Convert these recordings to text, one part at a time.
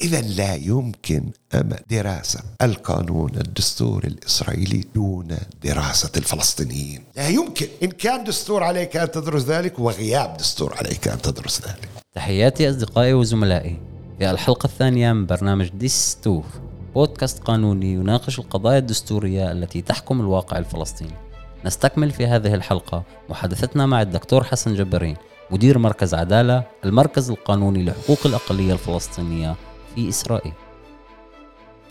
إذا لا يمكن دراسة القانون الدستوري الإسرائيلي دون دراسة الفلسطينيين. لا يمكن. إن كان دستور عليك أن تدرس ذلك وغياب دستور عليك أن تدرس ذلك. تحياتي أصدقائي وزملائي. في الحلقة الثانية من برنامج دستور بودكاست قانوني يناقش القضايا الدستورية التي تحكم الواقع الفلسطيني. نستكمل في هذه الحلقة محادثتنا مع الدكتور حسن جبارين مدير مركز عدالة المركز القانوني لحقوق الأقلية الفلسطينية في إسرائيل.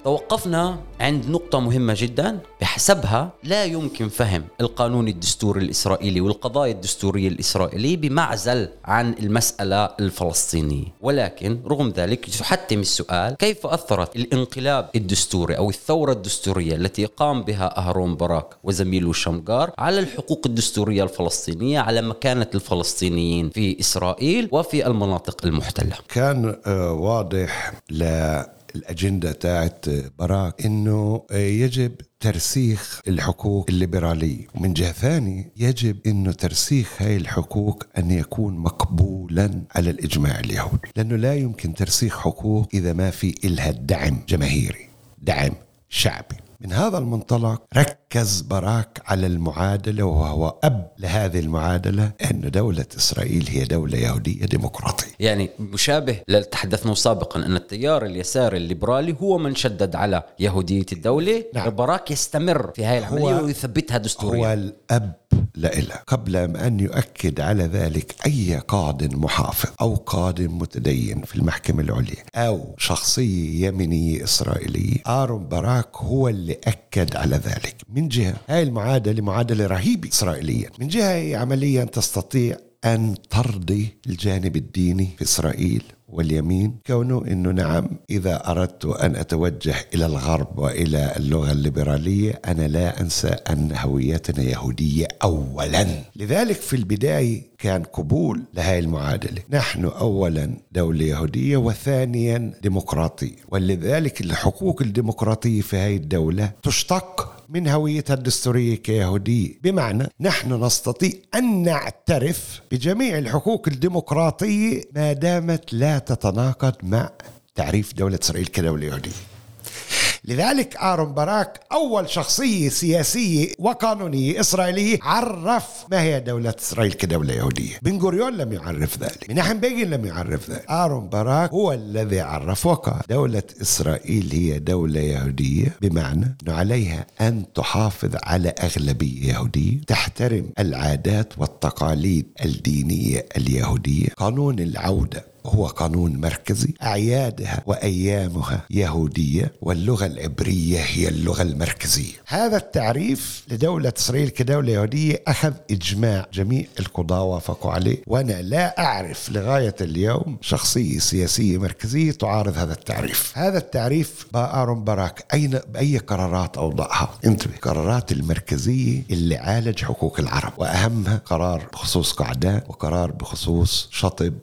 توقفنا عند نقطة مهمة جدا بحسبها لا يمكن فهم القانون الدستوري الإسرائيلي والقضايا الدستورية الإسرائيلية بمعزل عن المسألة الفلسطينية. ولكن رغم ذلك يحتم السؤال كيف أثرت الانقلاب الدستوري أو الثورة الدستورية التي قام بها أهرون باراك وزميله شمغار على الحقوق الدستورية الفلسطينية على مكانة الفلسطينيين في إسرائيل وفي المناطق المحتلة؟ كان آه، واضح الأجندة تاعت باراك أنه يجب ترسيخ الحقوق الليبرالية. ومن جهة ثانية يجب أنه ترسيخ هاي الحقوق أن يكون مقبولا على الإجماع اليهودي لأنه لا يمكن ترسيخ حقوق إذا ما في إلها دعم جماهيري دعم شعبي. من هذا المنطلق ركز باراك على المعادلة وهو أب لهذه المعادلة أن دولة إسرائيل هي دولة يهودية ديمقراطية. يعني مشابه تحدثنا سابقا أن التيار اليساري الليبرالي هو من شدد على يهودية الدولة. نعم. باراك يستمر في هذه العملية ويثبتها دستوريا. هو الأب لإله قبل أن يؤكد على ذلك أي قاض محافظ أو قاض متدين في المحكمة العليا أو شخصية يمينية إسرائيلية آرون باراك هو اللي أكد على ذلك. من جهة هاي المعادلة معادلة رهيبة إسرائيليا. من جهة عمليا تستطيع أن ترضي الجانب الديني في إسرائيل واليمين. كونه إنه نعم إذا أردت أن أتوجه إلى الغرب وإلى اللغة الليبرالية أنا لا أنسى أن هويتنا يهودية اولا. لذلك في البداية كان قبول لهذه المعادلة. نحن اولا دولة يهودية وثانيا ديمقراطية. ولذلك الحقوق الديمقراطية في هذه الدولة تشتق من هويتها الدستورية كيهودية. بمعنى نحن نستطيع أن نعترف بجميع الحقوق الديمقراطية ما دامت لا تتناقض مع تعريف دولة إسرائيل كدولة يهودية. لذلك آرون باراك أول شخصية سياسية وقانونية إسرائيلية عرف ما هي دولة إسرائيل كدولة يهودية. بن غوريون لم يعرف ذلك. مناحم بيجين لم يعرف ذلك. آرون باراك هو الذي عرف وقال دولة إسرائيل هي دولة يهودية بمعنى أنه عليها أن تحافظ على أغلبية يهودية تحترم العادات والتقاليد الدينية اليهودية قانون العودة هو قانون مركزي أعيادها وأيامها يهودية واللغة العبرية هي اللغة المركزية. هذا التعريف لدولة إسرائيل كدولة يهودية أخذ إجماع جميع القضاة وافقوا عليه وأنا لا أعرف لغاية اليوم شخصية سياسية مركزية تعارض هذا التعريف. هذا التعريف بآرون باراك أين بأي قرارات أوضعها؟ انتبه قرارات المركزية اللي عالج حقوق العرب وأهمها قرار بخصوص قعدان وقرار بخصوص شطب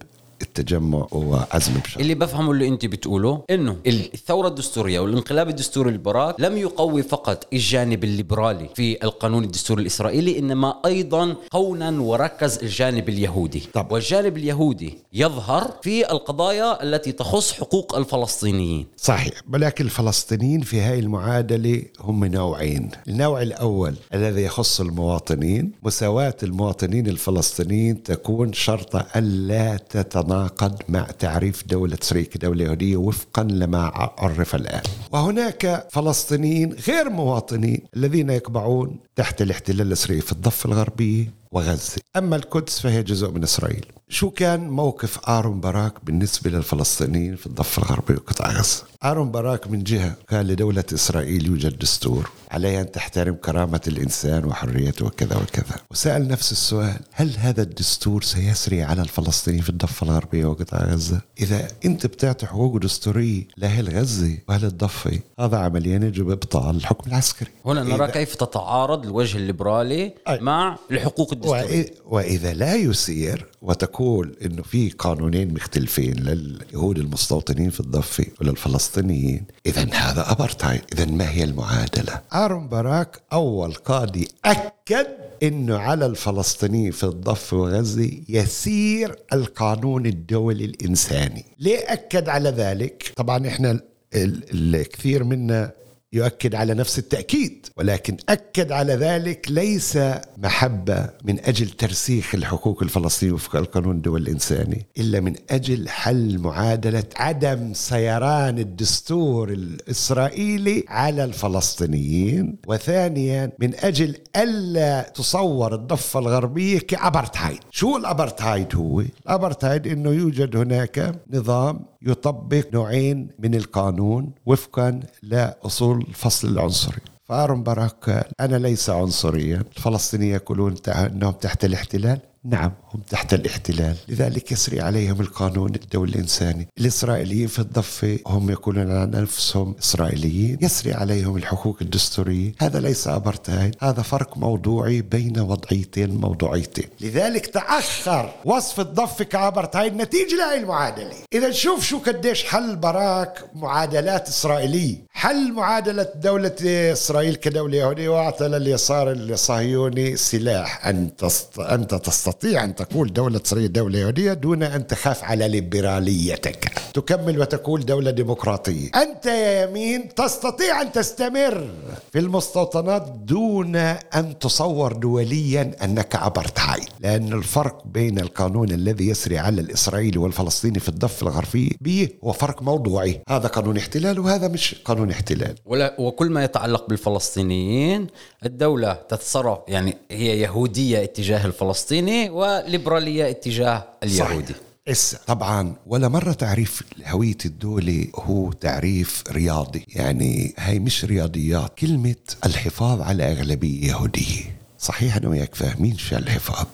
التجمع وعزم بشر. اللي بفهمه اللي انت بتقوله انه الثورة الدستورية والانقلاب الدستوري الليبرالي لم يقوي فقط الجانب الليبرالي في القانون الدستوري الإسرائيلي إنما أيضا قونا وركز الجانب اليهودي. طب. والجانب اليهودي يظهر في القضايا التي تخص حقوق الفلسطينيين. صحيح ولكن الفلسطينيين في هذه المعادلة هم نوعين. النوع الأول الذي يخص المواطنين مساواة المواطنين الفلسطينيين تكون شرط الا تتناقض يتناقض مع تعريف دولة إسرائيل كدولة يهودية وفقا لما عرف الآن. وهناك فلسطينيين غير مواطنين الذين يقبعون تحت الاحتلال الإسرائيلي في الضفة الغربية وغزة. أما القدس فهي جزء من إسرائيل. شو كان موقف آرون باراك بالنسبة للفلسطينيين في الضفة الغربية وقطاع غزة؟ آرون باراك من جهة قال لدولة إسرائيل يوجد دستور. عليها أن تحترم كرامة الإنسان وحريته وكذا وكذا. وسأل نفس السؤال هل هذا الدستور سيسري على الفلسطينيين في الضفة الغربية وقطاع غزة؟ إذا أنت بتعطي حقوق دستورية لأهل غزة وأهل الضفة هذا عمليا يجب إبطال الحكم العسكري. هنا نرى كيف تتعارض الوجه الليبرالي أي. مع الحقوق الدستورية. وإذا لا يسير وتقول إنه في قانونين مختلفين لليهود المستوطنين في الضفة وللفلسطينيين اذا هذا ابرتايد اذا ما هي المعادلة؟ أرون باراك أول قاضي أكد إنه على الفلسطينيين في الضفة وغزة يسير القانون الدولي الإنساني. ليه أكد على ذلك؟ طبعا إحنا الكثير منا يؤكد على نفس التأكيد ولكن أكد على ذلك ليس محبة من أجل ترسيخ الحقوق الفلسطينية وفق القانون الدولي الإنساني إلا من أجل حل معادلة عدم سيران الدستور الإسرائيلي على الفلسطينيين وثانيا من أجل ألا تصور الضفة الغربية كأبرتهايد شو الأبرتهايد هو؟ الأبرتهايد أنه يوجد هناك نظام يطبق نوعين من القانون وفقا لأصول الفصل العنصري. فارون باراك أنا ليس عنصريا. الفلسطينيين يقولون أنهم تحت الاحتلال. نعم هم تحت الاحتلال. لذلك يسري عليهم القانون الدولي الإنساني. الإسرائيليين في الضفة هم يقولون عن أنفسهم إسرائيليين. يسري عليهم الحقوق الدستورية. هذا ليس أبرتايد هذا فرق موضوعي بين وضعيتين موضوعيتين. لذلك تأخر وصف الضفة كأبرتايد نتيجة لهي المعادلة. إذا نشوف شو قديش حل براك معادلات إسرائيلية. حل معادلة دولة إسرائيل كدولة يهودية وأعطى لليسار الصهيوني سلاح أن أنت تستطيع أن تقول دولة إسرائيل دولة يهودية دون أن تخاف على ليبراليتك. تكمل وتقول دولة ديمقراطية. أنت يا يمين تستطيع أن تستمر في المستوطنات دون أن تصور دوليا أنك أبرتهايد لأن الفرق بين القانون الذي يسري على الإسرائيلي والفلسطيني في الضفة الغربية به هو فرق موضوعي. هذا قانون احتلال وهذا مش قانون احتلال. ولا وكل ما يتعلق بالفلسطينيين الدولة تتصرف يعني هي يهودية اتجاه الفلسطيني وليبرالية اتجاه اليهودي. صحيح. إس. طبعا ولا مرة تعريف هوية الدولة هو تعريف رياضي. يعني هاي مش رياضيات كلمة الحفاظ على أغلبية يهودية. صحيح أنا وياك فاهمين شو الحفاظ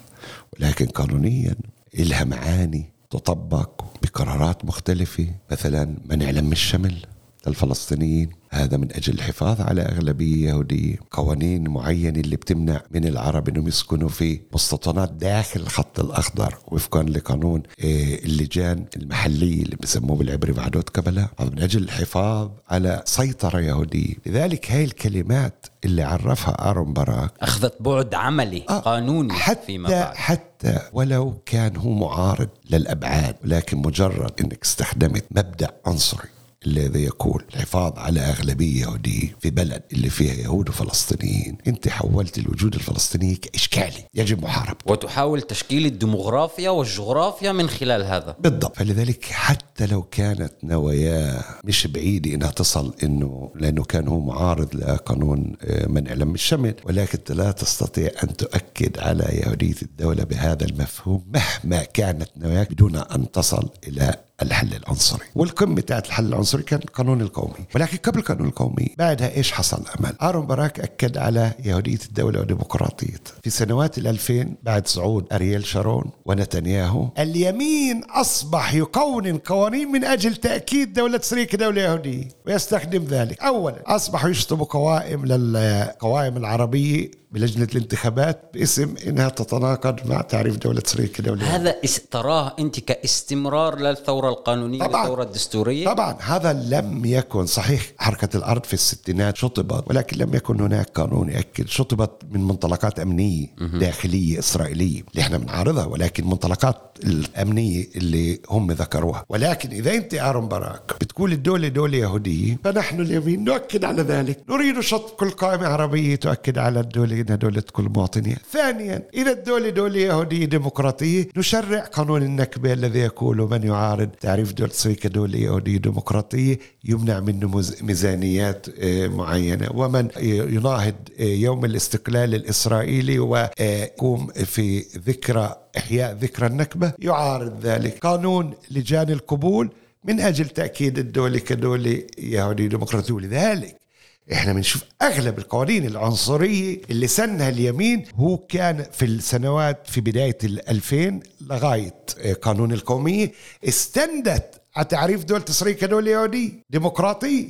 ولكن قانونيا إلها معاني تطبق بقرارات مختلفة. مثلا منع لم الشمل؟ للفلسطينيين هذا من أجل الحفاظ على أغلبية يهودية قوانين معينة اللي بتمنع من العرب أنهم يسكنوا في مستوطنات داخل الخط الأخضر وفقا لقانون آه، اللجان المحلية اللي بسموه بالعبري بعدوت كبلا من أجل الحفاظ على سيطرة يهودية. لذلك هاي الكلمات اللي عرفها آرون باراك أخذت بعد عملي آه قانوني حتى فيما بعد. حتى ولو كان هو معارض للأبعاد ولكن مجرد أنك استخدمت مبدأ عنصري. الذي يقول الحفاظ على أغلبية يهودية في بلد اللي فيها يهود وفلسطينيين. أنت حولت الوجود الفلسطيني كإشكالي. يجب محاربته. وتحاول تشكيل الديموغرافيا والجغرافيا من خلال هذا. بالضبط. فلذلك حتى لو كانت نواياه مش بعيدة إنها تصل إنه لأنه كان هو معارض لقانون آه، منع لم الشمل. ولكن لا تستطيع أن تؤكد على يهودية الدولة بهذا المفهوم مهما كانت نواياك بدون أن تصل إلى الحل العنصري. والقمة تاعت الحل العنصري كان القانون القومي. ولكن قبل القانون القومي بعدها إيش حصل؟ أمل. آرون باراك أكد على يهودية الدولة وديمقراطيتها في سنوات الألفين بعد صعود أرييل شارون ونتنياهو اليمين أصبح يقونن قوانين من أجل تأكيد دولة إسرائيل كدولة يهودية ويستخدم ذلك. أولا أصبحوا يشطبوا قوائم للقوائم العربية بلجنة الانتخابات باسم إنها تتناقض مع تعريف دولة اسرائيل كدولة. هذا تراه أنت كاستمرار للثورة القانونية طبعا. والثورة الدستورية؟ طبعا. هذا لم يكن صحيح. حركة الأرض في الستينات شطبت ولكن لم يكن هناك قانون يأكد شطبت من منطلقات أمنية داخلية إسرائيلية اللي إحنا بنعارضها ولكن منطلقات الأمنية اللي هم ذكروها. ولكن إذا أنت أرون باراك بتقول الدولة دولة يهودية فنحن اليمين نؤكد على ذلك. نريد شطب كل قائمة عربية تؤكد على الدولة انها دولة كل مواطنيها ثانيا اذا الدولة دولة يهودية ديمقراطية. نشرع قانون النكبة الذي يقول من يعارض. تعريف اسرائيل كدولة يهودية ديمقراطية يمنع منه ميزانيات آه، معينة. ومن يناهض آه، يوم الاستقلال الإسرائيلي ويقوم في ذكرى إحياء ذكرى النكبة يعارض ذلك. قانون لجان القبول من أجل تأكيد الدولة كدولة يهودية ديمقراطية. ولذلك إحنا بنشوف أغلب القوانين العنصرية اللي سنها اليمين هو كان في السنوات في بداية ال2000 لغاية قانون القومية استندت على تعريف دولة إسرائيل كدولة يهودية ديمقراطية.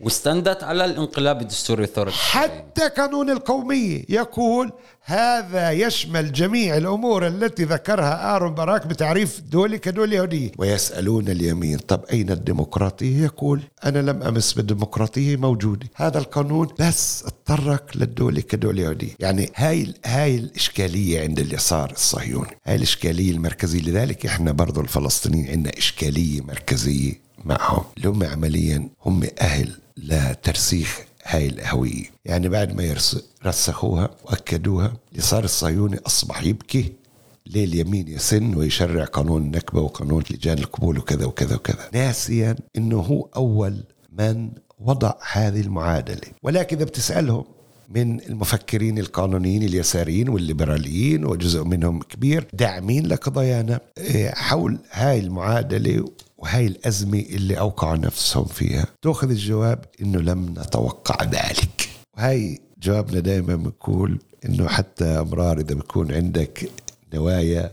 واستندت على الانقلاب الدستوري الثوري حتى قانون القومية يقول هذا يشمل جميع الأمور التي ذكرها آرون باراك بتعريف دولة كدولة يهودية ويسألون اليمين طب أين الديمقراطية؟ يقول أنا لم أمس بالديمقراطية موجودة. هذا القانون بس اتطرق للدولة كدولة يهودية يعني هاي هاي الإشكالية عند اليسار الصهيوني. هاي الإشكالية المركزية. لذلك إحنا برضو الفلسطينيين عندنا إشكالية مركزية معهم. اللي هم عمليا هم أهل لترسيخ هاي الهوية. يعني بعد ما رسخوها وأكدوها اليسار الصهيوني أصبح يبكي ليه اليمين يسن ويشرع قانون النكبة وقانون لجان القبول وكذا وكذا وكذا. ناسيا أنه هو أول من وضع هذه المعادلة. ولكن إذا بتسألهم من المفكرين القانونيين اليساريين والليبراليين وجزء منهم كبير داعمين لقضايانا إيه، حول هاي المعادلة وهاي الأزمة اللي أوقعوا نفسهم فيها. تأخذ الجواب إنه لم نتوقع ذلك. وهاي جوابنا دائما بنقول إنه حتى أمرار إذا بيكون عندك نوايا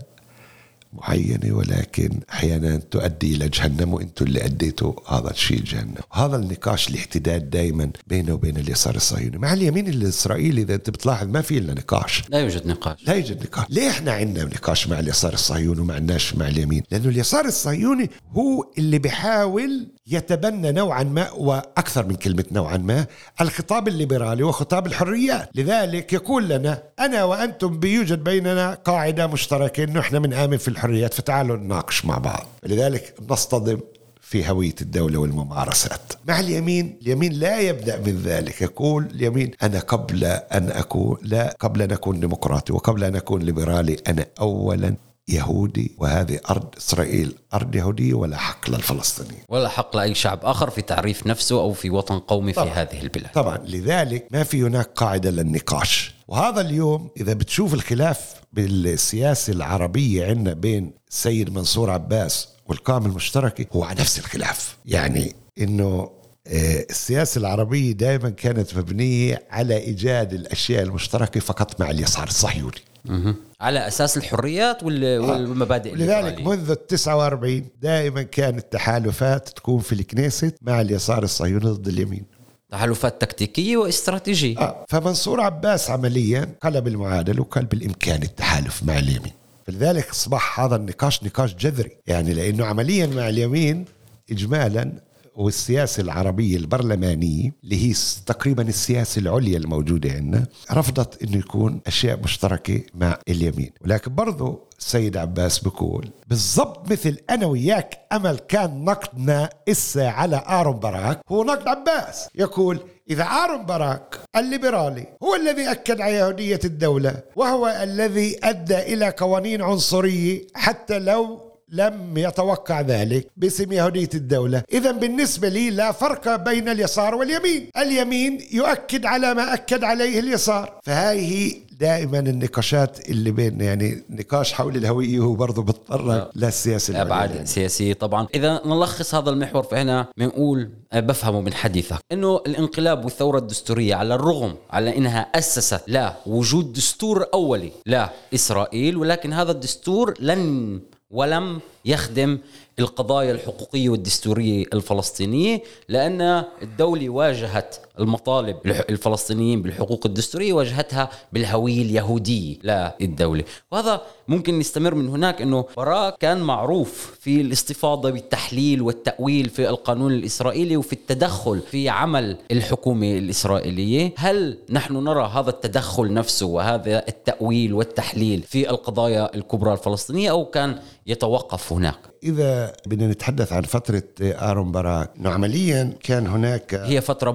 معينة ولكن أحيانا تؤدي إلى جهنم وأنتم اللي أديتوا هذا الشيء جهنم وهذا النقاش الاحتداد دائما بينه وبين اليسار الصهيوني. مع اليمين الإسرائيلي إذا أنت بتلاحظ ما في إلا نقاش. لا يوجد نقاش. لا يوجد نقاش. ليه إحنا عندنا نقاش مع اليسار الصهيوني وما عندناش مع اليمين؟ لأنه اليسار الصهيوني هو اللي بيحاول يتبنى نوعا ما وأكثر من كلمة نوعا ما الخطاب الليبرالي وخطاب الحريات. لذلك يقول لنا أنا وأنتم بيوجد بيننا قاعدة مشتركة إنه إحنا بنآمن في الحريات فتعالوا نناقش مع بعض. لذلك نصطدم في هوية الدولة والممارسات. مع اليمين اليمين لا يبدأ من ذلك. يقول اليمين أنا قبل أن أكون لا قبل أن أكون ديمقراطي وقبل أن أكون ليبرالي أنا أولا يهودي وهذه أرض إسرائيل أرض يهودية ولا حق للفلسطينيين. ولا حق لأي شعب آخر في تعريف نفسه أو في وطن قومي في طبعاً. هذه البلاد. طبعا. لذلك ما في هناك قاعدة للنقاش. وهذا اليوم إذا بتشوف الخلاف بالسياسة العربية عندنا بين السيد منصور عباس والقائمة المشتركة هو على نفس الخلاف. يعني إنه آه، السياسة العربية دائما كانت مبنية على إيجاد الأشياء المشتركة فقط مع اليسار الصهيوني. مهم. على أساس الحريات وال- والمبادئ لذلك. منذ ال 49 دائما كانت التحالفات تكون في الكنيست مع اليسار الصهيوني ضد اليمين تحالفات تكتيكية واستراتيجية آه. فمنصور عباس عمليا قلب المعادلة وقال بالامكان التحالف مع اليمين فلذلك أصبح هذا النقاش نقاش جذري يعني لأنه عمليا مع اليمين اجمالا والسياسة العربية البرلمانية اللي هي تقريبا السياسة العليا الموجودة عندنا رفضت إنه يكون أشياء مشتركة مع اليمين. ولكن برضو السيد عباس بيقول بالضبط مثل أنا وياك أمل كان نقدنا إسا على آرون باراك هو نقد عباس. يقول إذا آرون باراك الليبرالي هو الذي أكد على يهودية الدولة وهو الذي أدى إلى قوانين عنصرية حتى لو لم يتوقع ذلك باسم يهودية الدولة. إذا بالنسبة لي لا فرق بين اليسار واليمين. اليمين يؤكد على ما أكد عليه اليسار. فهاي هي دائما النقاشات اللي بين يعني نقاش حول الهوية هو برضه بتطرق للسياسة العليا. ابعاد سياسية طبعا. إذا نلخص هذا المحور فهنا بنقول أه، بفهمه من حديثك. إنه الانقلاب والثورة الدستورية على الرغم على إنها أسست لا وجود دستور أولي لاسرائيل ولكن هذا الدستور لن ولم يخدم القضايا الحقوقية والدستورية الفلسطينية لأن الدولة واجهت المطالب الفلسطينيين بالحقوق الدستورية واجهتها بالهويه اليهوديه للدوله وهذا ممكن نستمر من هناك إنه باراك كان معروف في الاستفاضة بالتحليل والتأويل في القانون الإسرائيلي وفي التدخل في عمل الحكومة الإسرائيلية. هل نحن نرى هذا التدخل نفسه وهذا التأويل والتحليل في القضايا الكبرى الفلسطينية أو كان يتوقف هناك؟ إذا بدنا نتحدث عن فترة آرون باراك عمليا كان هناك هي فترة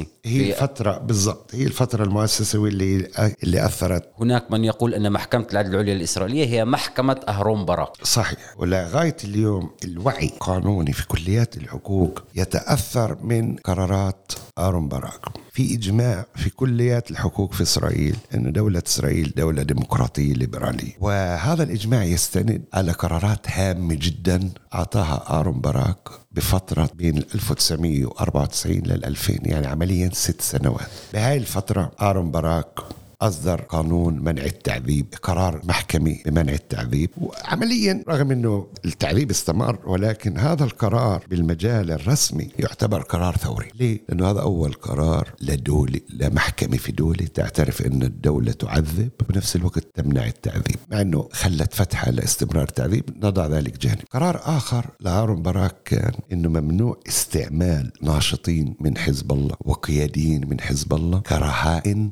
مؤسسه هي الفترة بالضبط هي الفترة المؤسسة واللي اللي أثرت. هناك من يقول أن محكمة العدل العليا الإسرائيلية هي محكمة أهرون باراك صحيح. ولغاية اليوم الوعي القانوني في كليات الحقوق يتأثر من قرارات باراك في إجماع في كليات الحقوق في إسرائيل أن دولة إسرائيل دولة ديمقراطية ليبرالية. وهذا الإجماع يستند على قرارات هامة جدا أعطاها آرون باراك بفترة بين 1994 لل 2000 يعني عمليا ست سنوات. بهاي الفترة آرون باراك أصدر قانون منع التعذيب قرار محكمة بمنع التعذيب. وعمليا رغم أنه التعذيب استمر ولكن هذا القرار بالمجال الرسمي يعتبر قرار ثوري. ليه؟ لأنه هذا أول قرار لدولة لمحكمة في دولة تعترف أن الدولة تعذب وبنفس الوقت تمنع التعذيب. مع أنه خلت فتحة لاستمرار التعذيب نضع ذلك جانب. قرار آخر لأهارون باراك كان أنه ممنوع استعمال ناشطين من حزب الله وقياديين من حزب الله كرهائن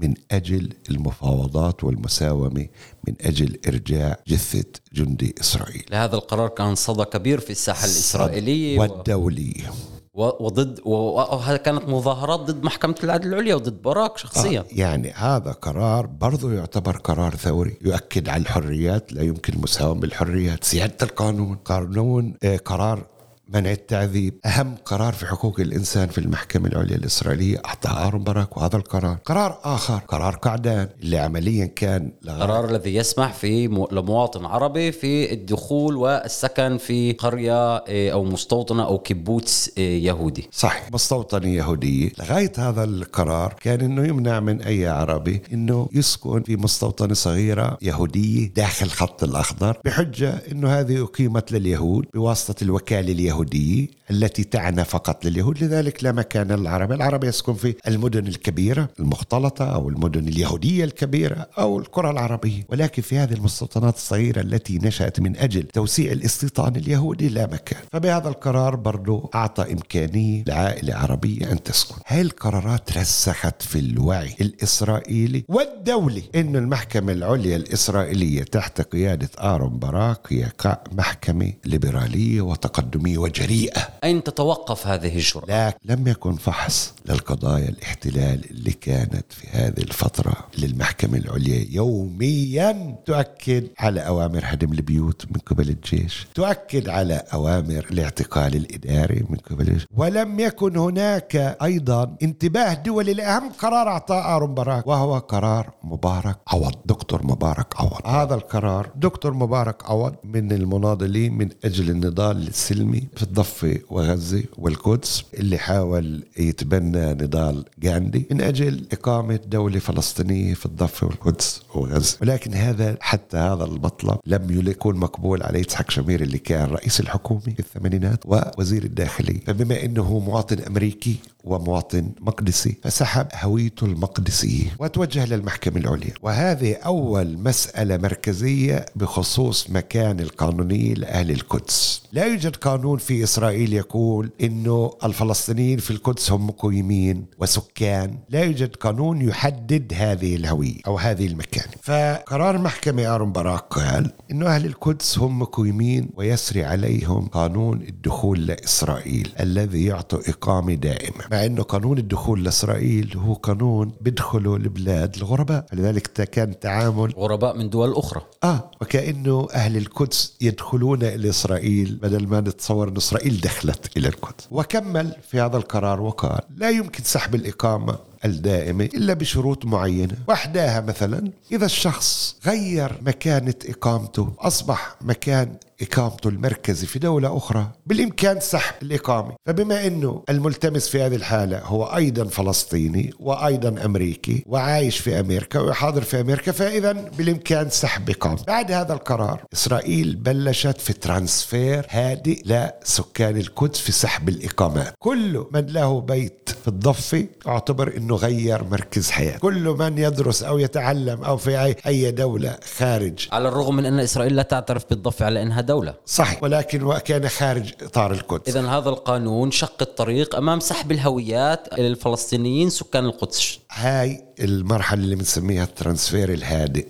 من أجل المفاوضات والمساومة من أجل إرجاع جثة جندي إسرائيل. هذا القرار كان صدى كبير في الساحة الإسرائيلية والدوليه وضد وهذا كانت مظاهرات ضد محكمة العدل العليا وضد باراك شخصيا. آه يعني هذا قرار برضه يعتبر قرار ثوري يؤكد على الحريات لا يمكن المساومة بالحريات سيادة القانون قانون آه قرار منع التعذيب. أهم قرار في حقوق الإنسان في المحكمة العليا الإسرائيلية أعطاه آرون باراك وهذا القرار. قرار آخر قرار قعدان اللي عمليا كان القرار الذي يسمح في لمواطن عربي في الدخول والسكن في قرية إيه، أو مستوطنة أو كبوتس إيه، يهودي. صح مستوطنة يهودية لغاية هذا القرار كان أنه يمنع من أي عربي أنه يسكن في مستوطنة صغيرة يهودية داخل خط الأخضر بحجة أنه هذه أقيمت لليهود بواسطة الوكالة اليهودية. اليهودية التي تعنى فقط لليهود لذلك لا مكان للعرب. العرب يسكن في المدن الكبيرة المختلطة أو المدن اليهودية الكبيرة أو القرى العربية. ولكن في هذه المستوطنات الصغيرة التي نشأت من أجل توسيع الاستيطان اليهودي لا مكان. فبهذا القرار برضو أعطى إمكانية لعائلة عربية أن تسكن. هاي القرارات رسخت في الوعي الإسرائيلي والدولي أن المحكمة العليا الإسرائيلية تحت قيادة آرون باراك هي محكمة ليبرالية وتقدمية وجريئة. أين تتوقف هذه الجرأة؟ لا لم يكن فحص للقضايا الاحتلال اللي كانت في هذه الفترة للمحكمة العليا. يوميا تؤكد على أوامر هدم البيوت من قبل الجيش. تؤكد على أوامر الاعتقال الإداري من قبل الجيش. ولم يكن هناك أيضا انتباه دولي لأهم قرار أعطاه آرون باراك وهو قرار مبارك عوض دكتور مبارك عوض. هذا القرار دكتور مبارك عوض من المناضلين من أجل النضال السلمي في الضفة وغزة والقدس اللي حاول يتبنى نضال غاندي من أجل إقامة دولة فلسطينية في الضفة والقدس وغزة. ولكن هذا حتى هذا المطلب لم يكون مقبول على يتحك شمير اللي كان رئيس الحكومة في الثمانينات ووزير الداخلية. فبما أنه مواطن أمريكي ومواطن مقدسي فسحب هويته المقدسية وتوجه للمحكمة العليا. وهذه أول مسألة مركزية بخصوص مكان القانوني لأهل القدس. لا يوجد قانون في إسرائيل يقول أنه الفلسطينيين في القدس هم مقيمين وسكان. لا يوجد قانون يحدد هذه الهوية أو هذه المكان. فقرار محكمة آرون باراك قال أنه أهل القدس هم مقيمين ويسري عليهم قانون الدخول لإسرائيل الذي يعطي إقامة دائمة. مع أنه قانون الدخول لإسرائيل هو قانون بيدخلوا البلاد الغرباء. لذلك كان تعامل غرباء من دول أخرى. آه وكأنه أهل القدس يدخلون إلى إسرائيل بدل ما نتصور أن إسرائيل دخلت إلى القدس وكمل في هذا القرار وقال لا يمكن سحب الإقامة الدائمة إلا بشروط معينة. وحداها مثلا إذا الشخص غير مكانة إقامته أصبح مكان إقامته المركزي في دولة أخرى بالإمكان سحب الإقامة. فبما أنه الملتمس في هذه الحالة هو أيضا فلسطيني وأيضا أمريكي وعايش في أمريكا وحاضر في أمريكا فإذا بالإمكان سحب إقامة بعد هذا القرار إسرائيل بلشت في ترانسفير هادئ لسكان القدس في سحب الإقامات. كل من له بيت في الضفة أعتبر أنه غير مركز حياة كل من يدرس أو يتعلم أو في أي دولة خارج. على الرغم من أن إسرائيل لا تعترف بالضفة على أنها دولة. صحيح. ولكن وكان خارج إطار القدس. إذا هذا القانون شق الطريق أمام سحب الهويات للفلسطينيين سكان القدس. هاي المرحلة اللي بنسميها الترانسفير الهادئ.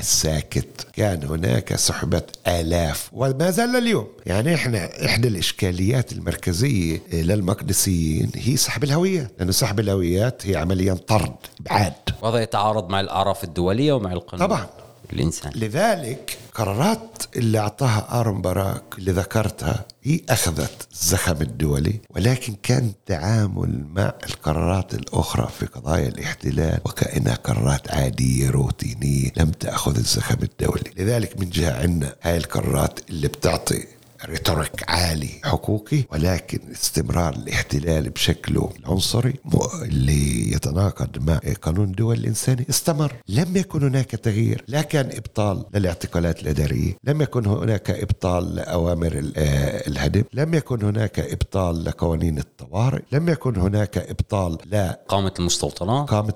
الساكت. كان هناك سحب آلاف وما زال اليوم. يعني إحنا إحدى الإشكاليات المركزية للمقدسيين هي سحب الهويات لأنه سحب الهويات هي عمليا طرد إبعاد. وهذا يتعارض مع الأعراف الدولية ومع القانون. طبعا. الإنسان. لذلك قرارات اللي أعطاها آرون باراك اللي ذكرتها هي أخذت الزخم الدولي ولكن كان تعامل مع القرارات الأخرى في قضايا الاحتلال وكأنها قرارات عادية روتينية لم تأخذ الزخم الدولي. لذلك من جهة عندنا هاي القرارات اللي بتعطي ريتوريك عالي حقوقي ولكن استمرار الاحتلال بشكله العنصري اللي يتناقض مع قانون الدول الإنساني استمر. لم يكن هناك تغيير. لا كان إبطال للاعتقالات الإدارية. لم يكن هناك إبطال لأوامر آه، الهدم. لم يكن هناك إبطال لقوانين الطوارئ. لم يكن هناك إبطال لا قامة المستوطنات. قامة.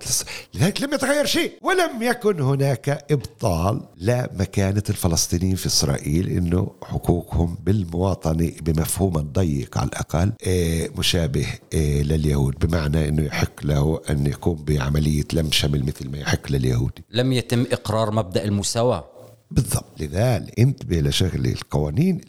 لذلك لم يتغير شيء. ولم يكن هناك إبطال لمكانة الفلسطينيين في إسرائيل إنه حقوقهم بالمواطنة بمفهوم الضيق على الأقل آه، مشابه آه، لليهود بمعنى أنه يحق له أن يقوم بعملية لم شمل مثل ما يحق لليهودي لم يتم إقرار مبدأ المساواة. بالضبط. لذلك انتبه لشغله القوانين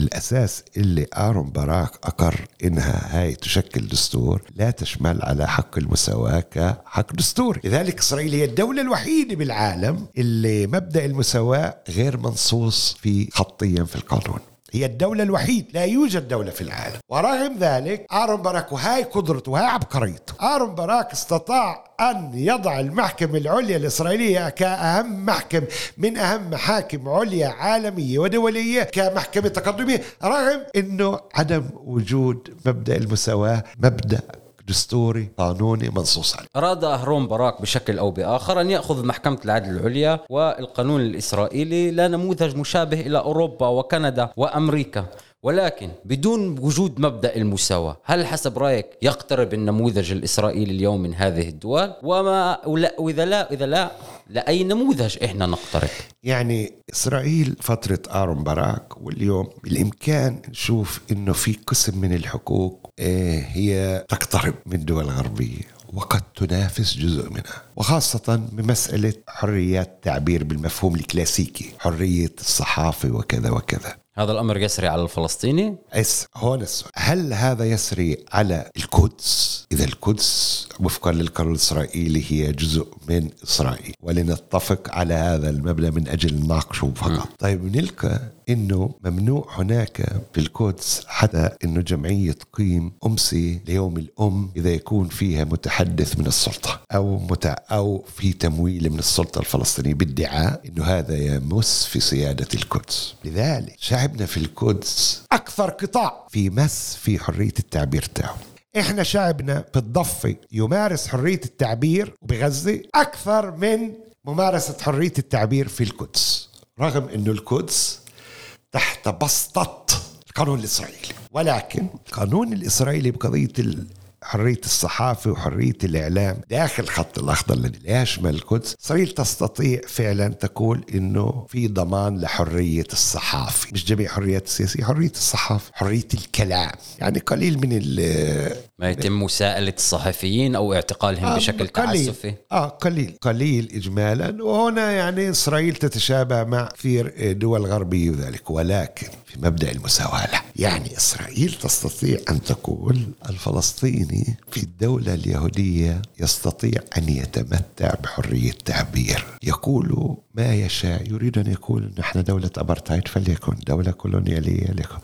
الأساس اللي آرون باراك أقر إنها هاي تشكل دستور لا تشمل على حق المساواة كحق دستوري لذلك إسرائيل هي الدولة الوحيدة بالعالم اللي مبدأ المساواة غير منصوص في خطيا في القانون. هي الدولة الوحيدة لا يوجد دولة في العالم. ورغم ذلك آرون باراك وهاي قدرته وهاي عبقريته. آرون باراك استطاع أن يضع المحكمة العليا الإسرائيلية كأهم محكمة من أهم محاكم عليا عالمية ودولية كمحكمة تقدمية. رغم أنه عدم وجود مبدأ المساواة مبدأ دستوري قانوني منصوص عليه أراد أهرون باراك بشكل أو بآخر أن يأخذ محكمة العدل العليا والقانون الإسرائيلي لنموذج مشابه إلى أوروبا وكندا وأمريكا ولكن بدون وجود مبدأ المساواة، هل حسب رأيك يقترب النموذج الإسرائيلي اليوم من هذه الدول؟ وما وإذا لا إذا لا لأي نموذج إحنا نقترب؟ يعني إسرائيل فترة ارون باراك واليوم بالإمكان نشوف إنه في قسم من الحقوق هي تقترب من الدول الغربية وقد تنافس جزء منها وخاصة بمسألة حرية التعبير بالمفهوم الكلاسيكي حرية الصحافة وكذا وكذا هذا الأمر يسري على الفلسطيني؟ إس هون السؤال هل هذا يسري على القدس؟ إذا القدس وفقا للقانون الإسرائيلي هي جزء من إسرائيل ولنتفق على هذا المبدا من أجل نناقشه فقط. طيب نلقى إنه ممنوع هناك في القدس حتى إنه جمعية تقيم امسيه ليوم الأم إذا يكون فيها متحدث من السلطة أو متع أو في تمويل من السلطة الفلسطينية بادعاء إنه هذا يمس في سيادة القدس لذلك شعبنا في القدس أكثر قطاع في مس في حرية التعبير تاعه. إحنا شعبنا بالضفه يمارس حرية التعبير بغزة أكثر من ممارسة حرية التعبير في القدس رغم إنه القدس تحت بسطة القانون الإسرائيلي. ولكن القانون الإسرائيلي بقضية حرية الصحافة وحرية الإعلام داخل خط الأخضر الذي لا يشمل القدس إسرائيل تستطيع فعلا تقول إنه في ضمان لحرية الصحافة. مش جميع حريات السياسية حرية الصحافة حرية الكلام. يعني قليل من ما يتم مساءلة الصحفيين أو اعتقالهم آه بشكل قليل. تعسفي؟ آه قليل. قليل إجمالا. وهنا يعني إسرائيل تتشابه مع كثير دول غربية ذلك ولكن في مبدأ المساواة يعني إسرائيل تستطيع أن تقول الفلسطيني في الدولة اليهودية يستطيع أن يتمتع بحرية التعبير. يقول ما يشاء يريد أن يقول نحن دولة أبرتايد فليكن دولة كولونيالية لكن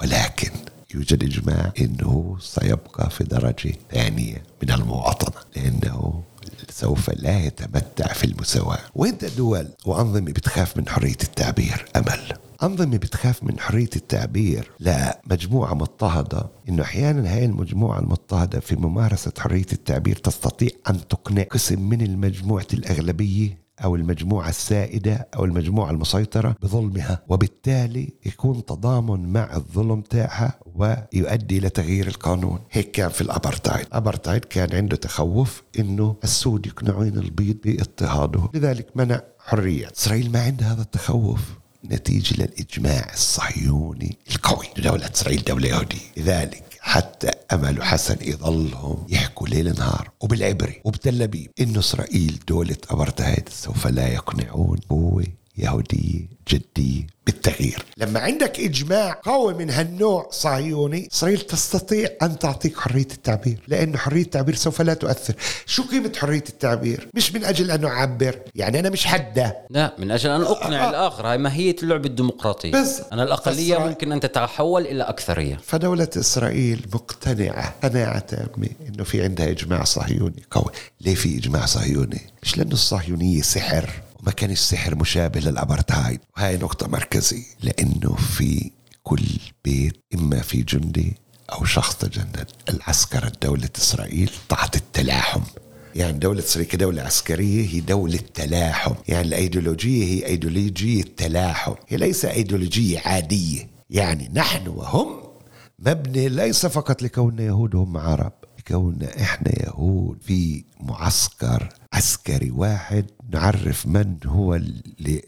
ولكن يوجد إجماع أنه سيبقى في درجة ثانية من المواطنة لأنه سوف لا يتمتع في المساواة. وانت دول وأنظمة بتخاف من حرية التعبير أمل. أنظمة بتخاف من حرية التعبير. لمجموعة مضطهدة. إنه أحيانا هاي المجموعة المضطهدة في ممارسة حرية التعبير تستطيع أن تقنع قسم من المجموعة الأغلبية أو المجموعة السائدة أو المجموعة المسيطرة بظلمها وبالتالي يكون تضامن مع الظلم تاعها ويؤدي إلى تغيير القانون. هيك كان في الأبرتايد. الأبرتايد كان عنده تخوف أنه السود يقنعون البيض باضطهادهم. لذلك منع حرية. إسرائيل ما عندها هذا التخوف. نتيجة للإجماع الصهيوني القوي. دولة إسرائيل دولة يهودية. لذلك حتى أمل حسن يظلهم يحكوا ليل نهار وبالعبري وبتل أبيب إنه إسرائيل دولة أبرتهايد سوف لا يقنعون. قوة يهودية جدية بالتغيير. لما عندك إجماع قوي من هالنوع صهيوني إسرائيل تستطيع أن تعطيك حرية التعبير لأن حرية التعبير سوف لا تؤثر. شو قيمة حرية التعبير؟ مش من أجل أن أعبر يعني أنا مش حدة. لا من أجل أن أقنع آه. الآخر. هاي ماهية اللعبة الديمقراطية. بس أنا الأقلية فإسرائيل... ممكن أن تتحول إلى أكثرية. فدولة إسرائيل مقتنعة قناعة تامة أنه في عندها إجماع صهيوني قوي. ليه في إجماع صهيوني؟ مش لأنه الصهيونية سحر. وما كان السحر مشابه للأبرتايد وهي نقطة مركزية. لأنه في كل بيت إما في جندي أو شخص تجند العسكرة دولة إسرائيل تحت التلاحم. يعني دولة إسرائيل كدولة عسكرية هي دولة تلاحم. يعني الأيديولوجية هي أيديولوجية تلاحم. هي ليس أيديولوجية عادية. يعني نحن وهم مبني ليس فقط لكوننا يهود هم عرب. كوننا إحنا يهود في معسكر عسكري واحد نعرف من هو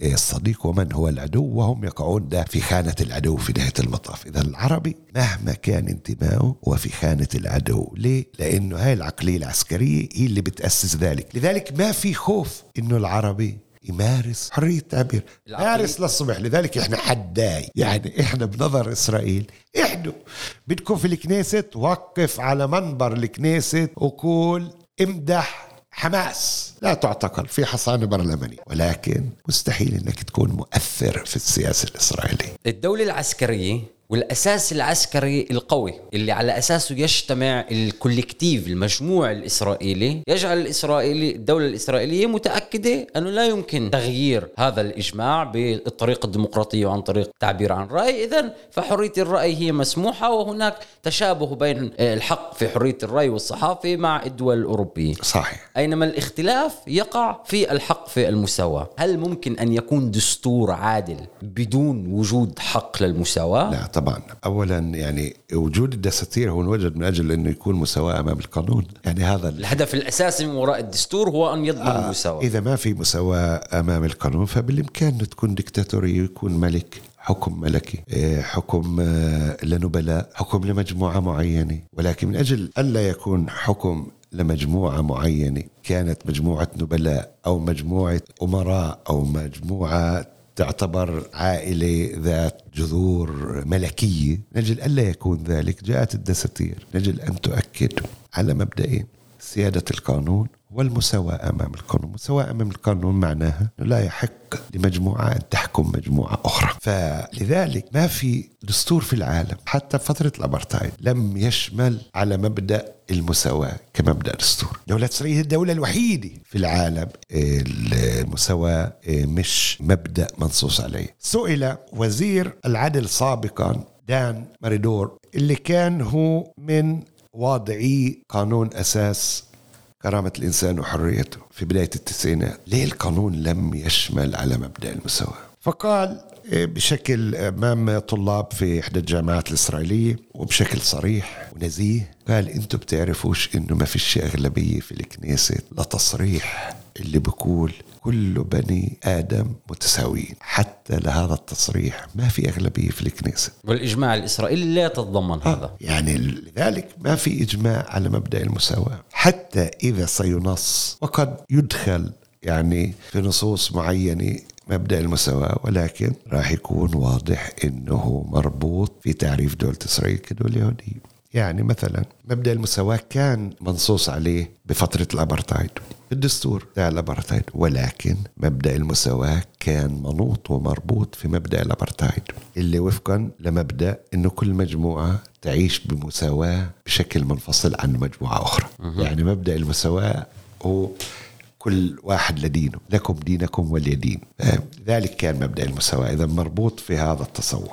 الصديق ومن هو العدو وهم يقعون ده في خانة العدو في نهاية المطاف. إذا العربي مهما كان انتمائه هو في خانة العدو. ليه؟ لأنه هاي العقلية العسكرية هي اللي بتأسس ذلك. لذلك ما في خوف إنه العربي يمارس حرية التعبير مارس للصبح. لذلك إحنا حداي. يعني إحنا بنظر إسرائيل إحنا بدكم في الكنيسة وقف على منبر الكنيسة وقول امدح حماس. لا تعتقل في حصانة برلمانية ولكن مستحيل إنك تكون مؤثر في السياسة الإسرائيلية. الدولة العسكرية والأساس العسكري القوي اللي على أساسه يجتمع الكوليكتيف المجموع الإسرائيلي يجعل الإسرائيلي الدولة الإسرائيلية متأكدة أنه لا يمكن تغيير هذا الإجماع بالطريقة الديمقراطية وعن طريق التعبير عن الراي اذا فحرية الرأي هي مسموحة وهناك تشابه بين الحق في حرية الرأي والصحافة مع الدول الأوروبية. صحيح. أينما الاختلاف يقع في الحق في المساواة هل ممكن أن يكون دستور عادل بدون وجود حق للمساواة؟ لا طبعا. اولا يعني وجود الدساتير هو انوجد من أجل إنه يكون مساواه أمام القانون. يعني هذا الهدف الأساسي من وراء الدستور هو أن يضمن آه المساواه إذا ما في مساواه أمام القانون فبالإمكان تكون دكتاتوريه ويكون ملك حكم ملكي إيه، حكم آه، لنبلاء حكم لمجموعة معينة. ولكن من أجل ألا يكون حكم لمجموعة معينة كانت مجموعة نبلاء أو مجموعة أمراء أو مجموعة تعتبر عائلة ذات جذور ملكية. نجل ألا يكون ذلك جاءت الدساتير نجل أن تؤكد على مبدئين سيادة القانون والمساواة أمام القانون. المساواة أمام القانون معناها لا يحق لمجموعة أن تحكم مجموعة أخرى. فلذلك ما في دستور في العالم حتى فترة الأبرتايد لم يشمل على مبدأ المساواة كمبدأ دستور. دولة إسرائيل هي الدولة الوحيدة في العالم المساواة مش مبدأ منصوص عليه. سئل وزير العدل سابقا دان ماريدور اللي كان هو من واضعي قانون أساس كرامة الإنسان وحريته. في بداية التسعينات ليه القانون لم يشمل على مبدأ المساواة؟ فقال إيه، بشكل امام طلاب في إحدى الجامعات الإسرائيلية وبشكل صريح ونزيه قال أنتم بتعرفوش إنه ما فيش أغلبية في الكنيسة لتصريح اللي بقول كل بني آدم متساويين. حتى لهذا التصريح ما في أغلبية في الكنيسة. والإجماع الإسرائيلي لا يتضمن آه هذا. يعني لذلك ما في إجماع على مبدأ المساواة. حتى إذا سينص وقد يدخل يعني في نصوص معينة مبدأ المساواة ولكن راح يكون واضح إنه مربوط في تعريف دولة إسرائيل كدولة يهودية. يعني مثلا مبدأ المساواه كان منصوص عليه بفترة الأبرتايد. الدستور تاع الأبرتايد ولكن مبدأ المساواه كان منوط ومربوط في مبدأ الأبرتايد. اللي وفقا لمبدأ إنه كل مجموعة تعيش بمساواه بشكل منفصل عن مجموعة أخرى. يعني مبدأ المساواه هو كل واحد لدينه لكم دينكم ولي دين. ذلك كان مبدأ المساواة إذا مربوط في هذا التصور.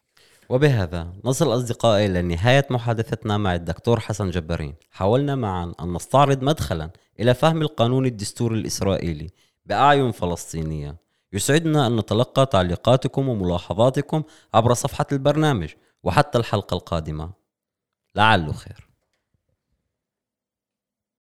وبهذا نصل أصدقائي إلى نهاية محادثتنا مع الدكتور حسن جبارين. حاولنا معا أن نستعرض مدخلا إلى فهم القانون الدستوري الإسرائيلي بأعين فلسطينية. يسعدنا أن نتلقى تعليقاتكم وملاحظاتكم عبر صفحة البرنامج وحتى الحلقة القادمة. لعله خير.